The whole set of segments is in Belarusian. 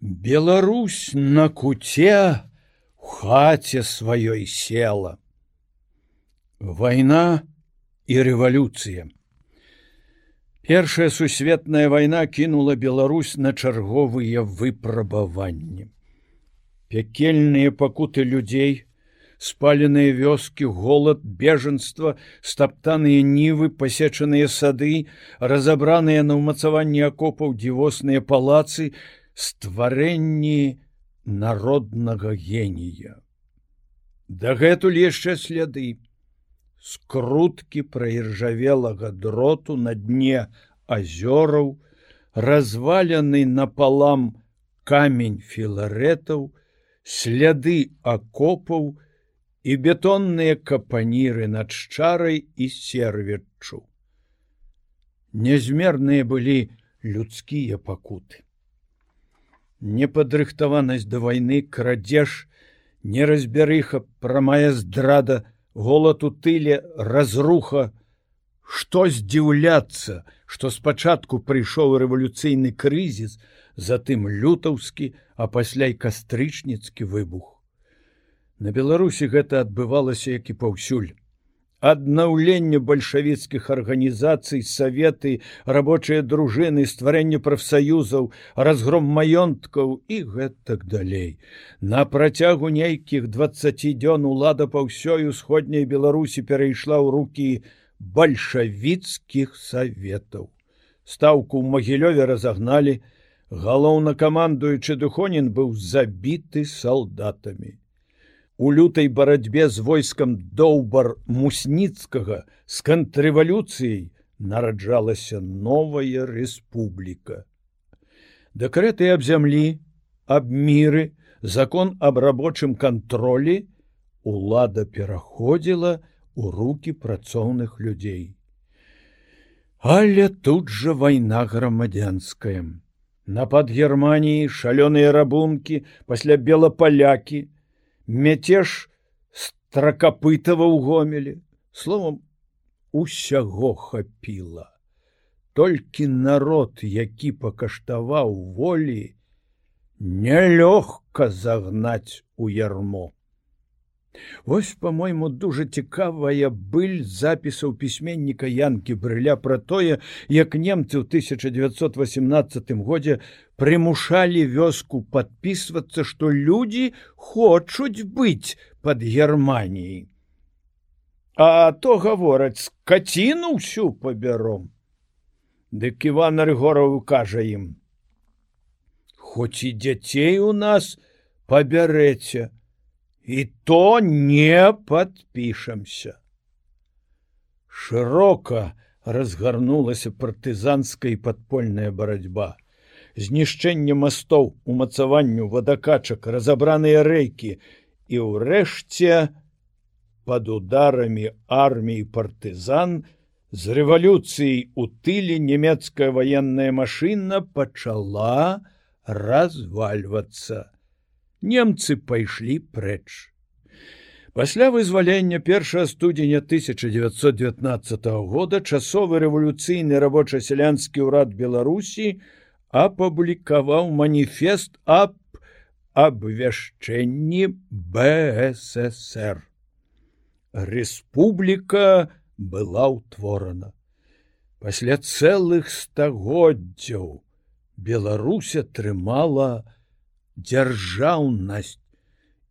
Беларусь на куце в хаце сваёй села. Вайна і рэвалюцыя. Першая сусветная вайна кінула Беларусь на чарговыя выпрабаванні. Пякельныя пакуты людзей, спаленыя вёскі, голад, бежанства, стаптаныя нівы, пасечаныя сады, разабраныя на ўмацаванні акопаў дзівосныя палацы, стварэнні народнага генія. Дагэтуль яшчэ сляды скруткі праіржавелага дроту на дне азёраў, развалены напалам камень філарэтаў, сляды акопаў і бетонныя капаніры над шчарай і серветчу. Нязмерныя былі людскія пакуты. Непадрыхтаванасць да вайны крадзеж, неразбярыха прамая здрада, голад у тыле разруха, што здзіўляцца, што спачатку прыйшоў рэвалюцыйны крызіс, затым лютаўскі, а пасля і кастрычніцкі выбух. На Беларусі гэта адбывалася як і паўсюль аднаўленне бальшавіцкіх арганізацый саветы рабочыя дружыны стварэнне прафсаюзаў разгром маёнткаў і гэтак далей. На працягу нейкіх 20 дзён улада па ўсёй усходняй беларусі перайшла ў руки бальшавіцкіх саветаў. Стаўку ў магілёве разагналі. Галоўнакамандуючы духонін быў забіты салдатамі у лютай барацьбе з войскам доўбар мусніцкага з контррэвалюцыяй нараджалася новая рэспубліка. Дэкрэты аб зямлі, аб міры, закон аб рабочым кантролі улада пераходзіла у руки працоўных людзей. Але тут жа вайна грамадзянская. Напад Геррманіі шалёныя рабункі пасля белапалякі, мяцеж стракапытава ў гомелі словом усяго хапіла. Толькі народ які пакаштаваў волі нялёгка загнаць у ярмо Вось по-мойму дужа цікавая быль запісаў пісьменніка янкі брыля пра тое, як немцы ў 1918 годзе прымушалі вёску падпісвацца, што людзі хочуць быць под Геррманіяй. А то гавораць скаціну ўсю пабяром. Дык Іван Рыгораў кажа ім: Хоць і дзяцей у нас пабярэце, і то не подпішамся. Шырока разгарнулася партызанская падпольная барацьба. Знішчэнне мастоў, умацаванню вадакачак, разабраныя рэйкі і ўрэшце под ударамі арміі партызан з рэвалюцыяй у тыле нямецкая военная машына пачала развальвацца немцы пайшлі прэч. Пасля вызвалення 1 студзеня 1919 года часовы рэвалюцыйны рабоча-сялянскі ўрад Беларусі апублікаваў маніфест аб абвяшчэнні БССР. Рэспубліка была ўтворана. Пасля цэлых стагоддзяў Беларусь атрымала, дзяржаўнасць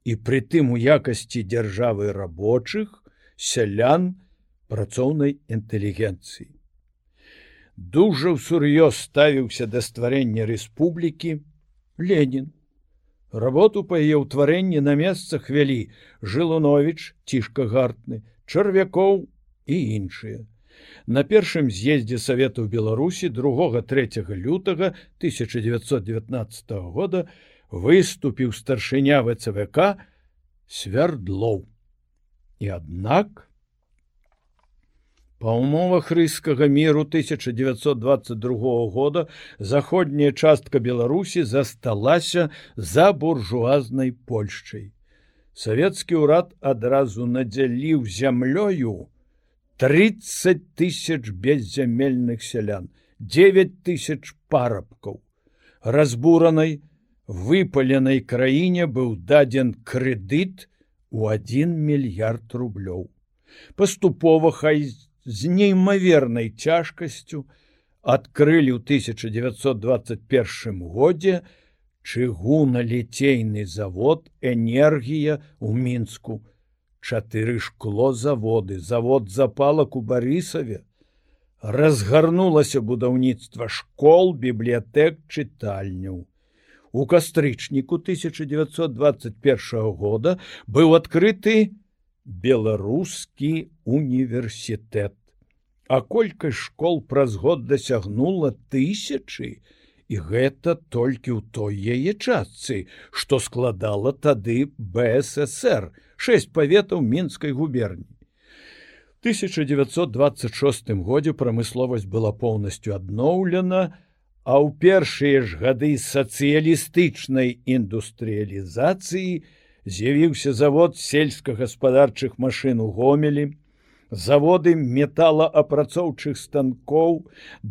і прытым у якасці дзяржавы рабочых сялян працоўнай інтэлігенцыі. Дужа ўсур'ёз ставіўся да стварэння рэспублікі Ленін. Работу па яе ўтварэнні на месцах вялі Жылунович, цішка гартны, чарвякоў і іншыя. На першым з'ездзе Савету Беларусі 2-3 лютага 1919 года выступіў старшыня ВЦВК свярдлоў. І аднак па умовах рыскага міру 1922 года заходняя частка Беларусі засталася за буржуазнай Польшчай. Савецкі ўрад адразу надзяліў зямлёю 30 тысяч беззямельных сялян, 9 тысяч парабкаў, разбуранай, выпаленай краіне быў дадзен крэдыт у 1 мільярд рублёў. Паступова хай з неймавернай цяжкасцю адкрылі ў 1921 годзе чыгуналіцейны завод энергія ў мінску чатыры шкло заводы завод запалак у барысаве разгарнулася будаўніцтва школ бібліятэк чытальняў у кастрычніку 1921 года быў адкрыты беларускі універсітэт. А колькасць школ праз год дасягнула тысячи і гэта толькі ў той яе частцы што складала тады бСр шесть паветаў мінскай губерні 1926 годзе прамысловасць была поўнасцю адноўлена а ў першыя ж гады сацыялістычнай індустрыялізацыі з'явіўся завод сельскагаспадарчых машын у гомелі заводы металаапрацоўчых станкоў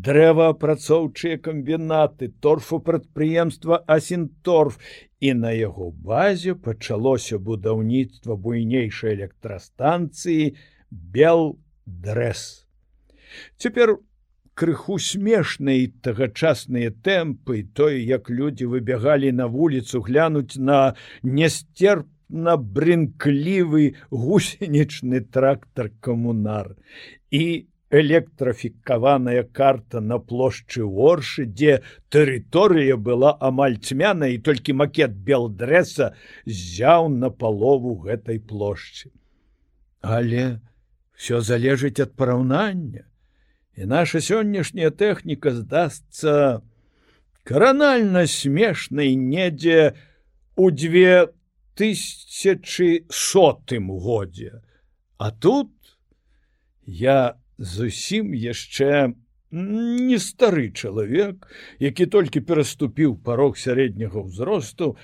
дрэваапрацоўчыя камбінаты торфупрадпрыемства асінторф і на яго базе пачалося будаўніцтва буйнейшай электрастанцыі бел дрэс цяпер у крыху смешныя тагачасныя тэмпы той як людзі выбягалі на вуліцу глянуць на нестерпна брынклівы гусенічны трактар камунар і электрафікаваная карта на плошчы оршы дзе тэрыторыя была амаль цьмяна і толькі макет белдрэса зяў на палову гэтай плошчы. Але все залежыць ад параўнання і наша сённяшняя тэхніка здасца каранальна смешнай недзе у две тысячи сотым годзе. А тут я зусім яшчэ не стары чалавек які толькі пераступіў парог сярэдняга ўзросту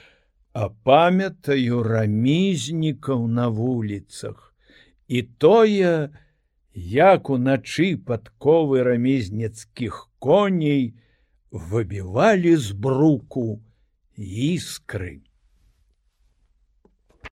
а памятаю рамізнікаў на вуліцах. І тое, як уначы падковы рамізнецкіх коней выбівалі з бруку іскры.